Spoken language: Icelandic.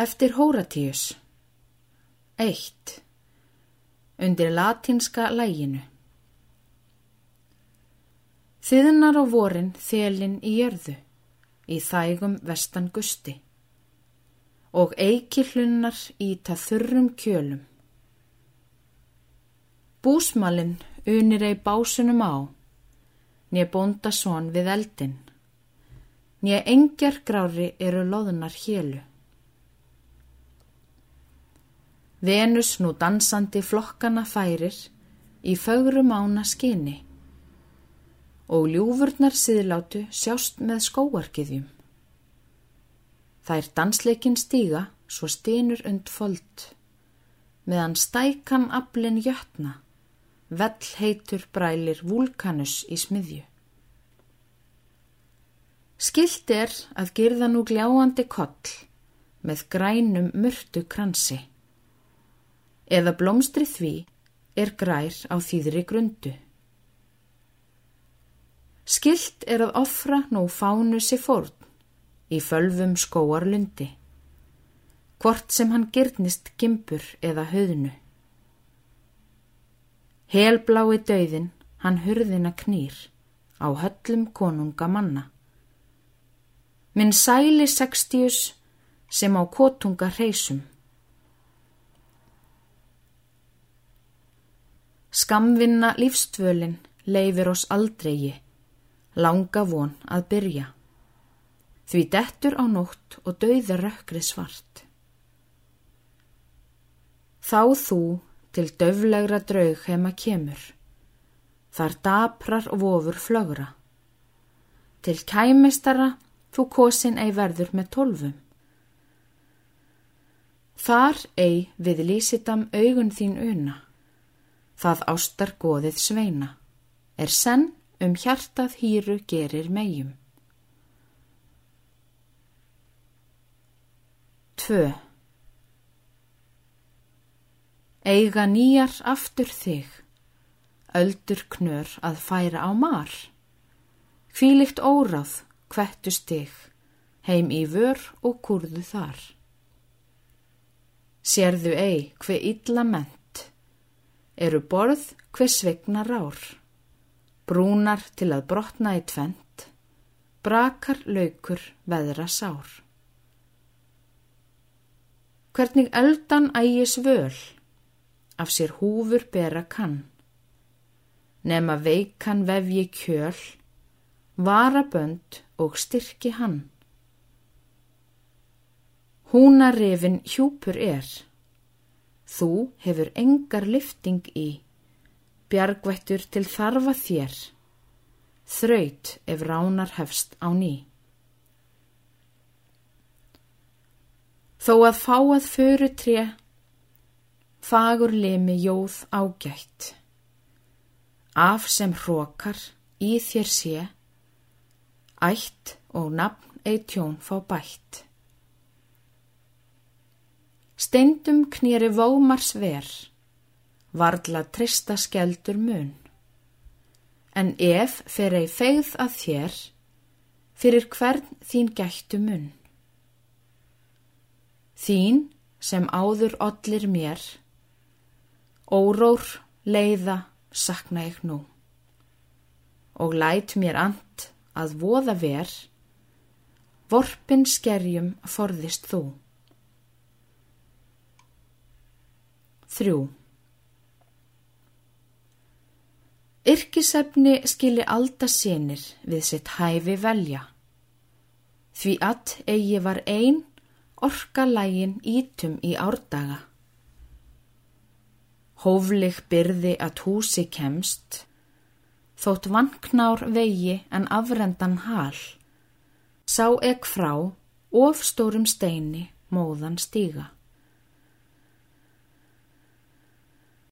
Eftir Hóratíus 1. Undir latinska læginu Þiðnar á vorin þelin í jörðu, í þægum vestan gusti og eiki hlunnar íta þurrum kjölum. Búsmalinn unir ei básunum á, nýja bóndasón við eldin, nýja engjar grári eru loðunar hélu. Venus nú dansandi flokkana færir í fögru mána skinni og ljúfurnar siðlátu sjást með skóarkiðjum. Þær dansleikin stíga svo stínur und fold, meðan stækan aflin jötna, vell heitur brælir vulkanus í smiðju. Skilt er að gerða nú gljáandi koll með grænum mörtu kransi eða blómstri því er grær á þýðri grundu. Skilt er að ofra nú fánu sér fórn í fölvum skóarlundi, hvort sem hann gyrnist gimpur eða höðnu. Helblái döiðin hann hurðina knýr á höllum konunga manna. Minn sæli sextíus sem á kotunga hreysum Skamvinna lífstvölin leifir oss aldrei, langa von að byrja. Því dettur á nótt og dauðar rökkri svart. Þá þú til döflegra draug heima kemur, þar daprar og vofur flögra. Til kæmistara þú kosin ei verður með tólfum. Þar ei við lísitam augun þín una það ástar goðið sveina, er senn um hjartað hýru gerir megjum. 2. Eiga nýjar aftur þig, öldur knör að færa á mar, hvílikt óráð hvettu stig, heim í vör og kurðu þar. Sérðu ei hver illa ment, eru borð hver svegna rár, brúnar til að brotna í tvent, brakar laukur veðra sár. Hvernig eldan ægis völ, af sér húfur bera kann, nema veikan vefji kjöl, varabönd og styrki hann. Húnarifin hjúpur er, Þú hefur engar lifting í, bjargvættur til þarfa þér, þraut ef ránar hefst á ný. Þó að fáað föru tré, fagur limi jóð ágætt, af sem hrókar í þér sé, ætt og nafn eitjón fá bætt. Steindum knýri vómars ver, varðla trista skeldur mun. En ef fer ei feigð að þér, fyrir hvern þín gættu mun. Þín sem áður ollir mér, órór leiða sakna ég nú. Og læt mér and að voða ver, vorpin skerjum forðist þú. 3. Yrkisefni skili alltaf sinir við sitt hæfi velja. Því að eigi var ein orka lægin ítum í árdaga. Hóflig byrði að húsi kemst, þótt vanknár vegi en afrendan hal, sá ekk frá ofstórum steini móðan stíga.